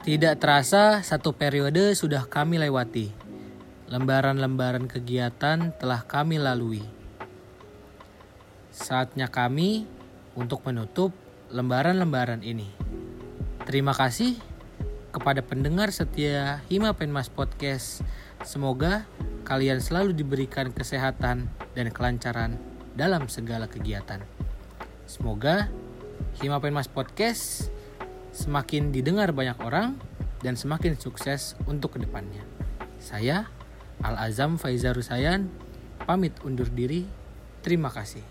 Tidak terasa satu periode sudah kami lewati. Lembaran-lembaran kegiatan telah kami lalui. Saatnya kami untuk menutup lembaran-lembaran ini. Terima kasih kepada pendengar setia Hima Penmas Podcast. Semoga kalian selalu diberikan kesehatan dan kelancaran dalam segala kegiatan. Semoga Hima Penmas Podcast semakin didengar banyak orang dan semakin sukses untuk ke depannya. Saya Al Azam Faizar Rusayan pamit undur diri. Terima kasih.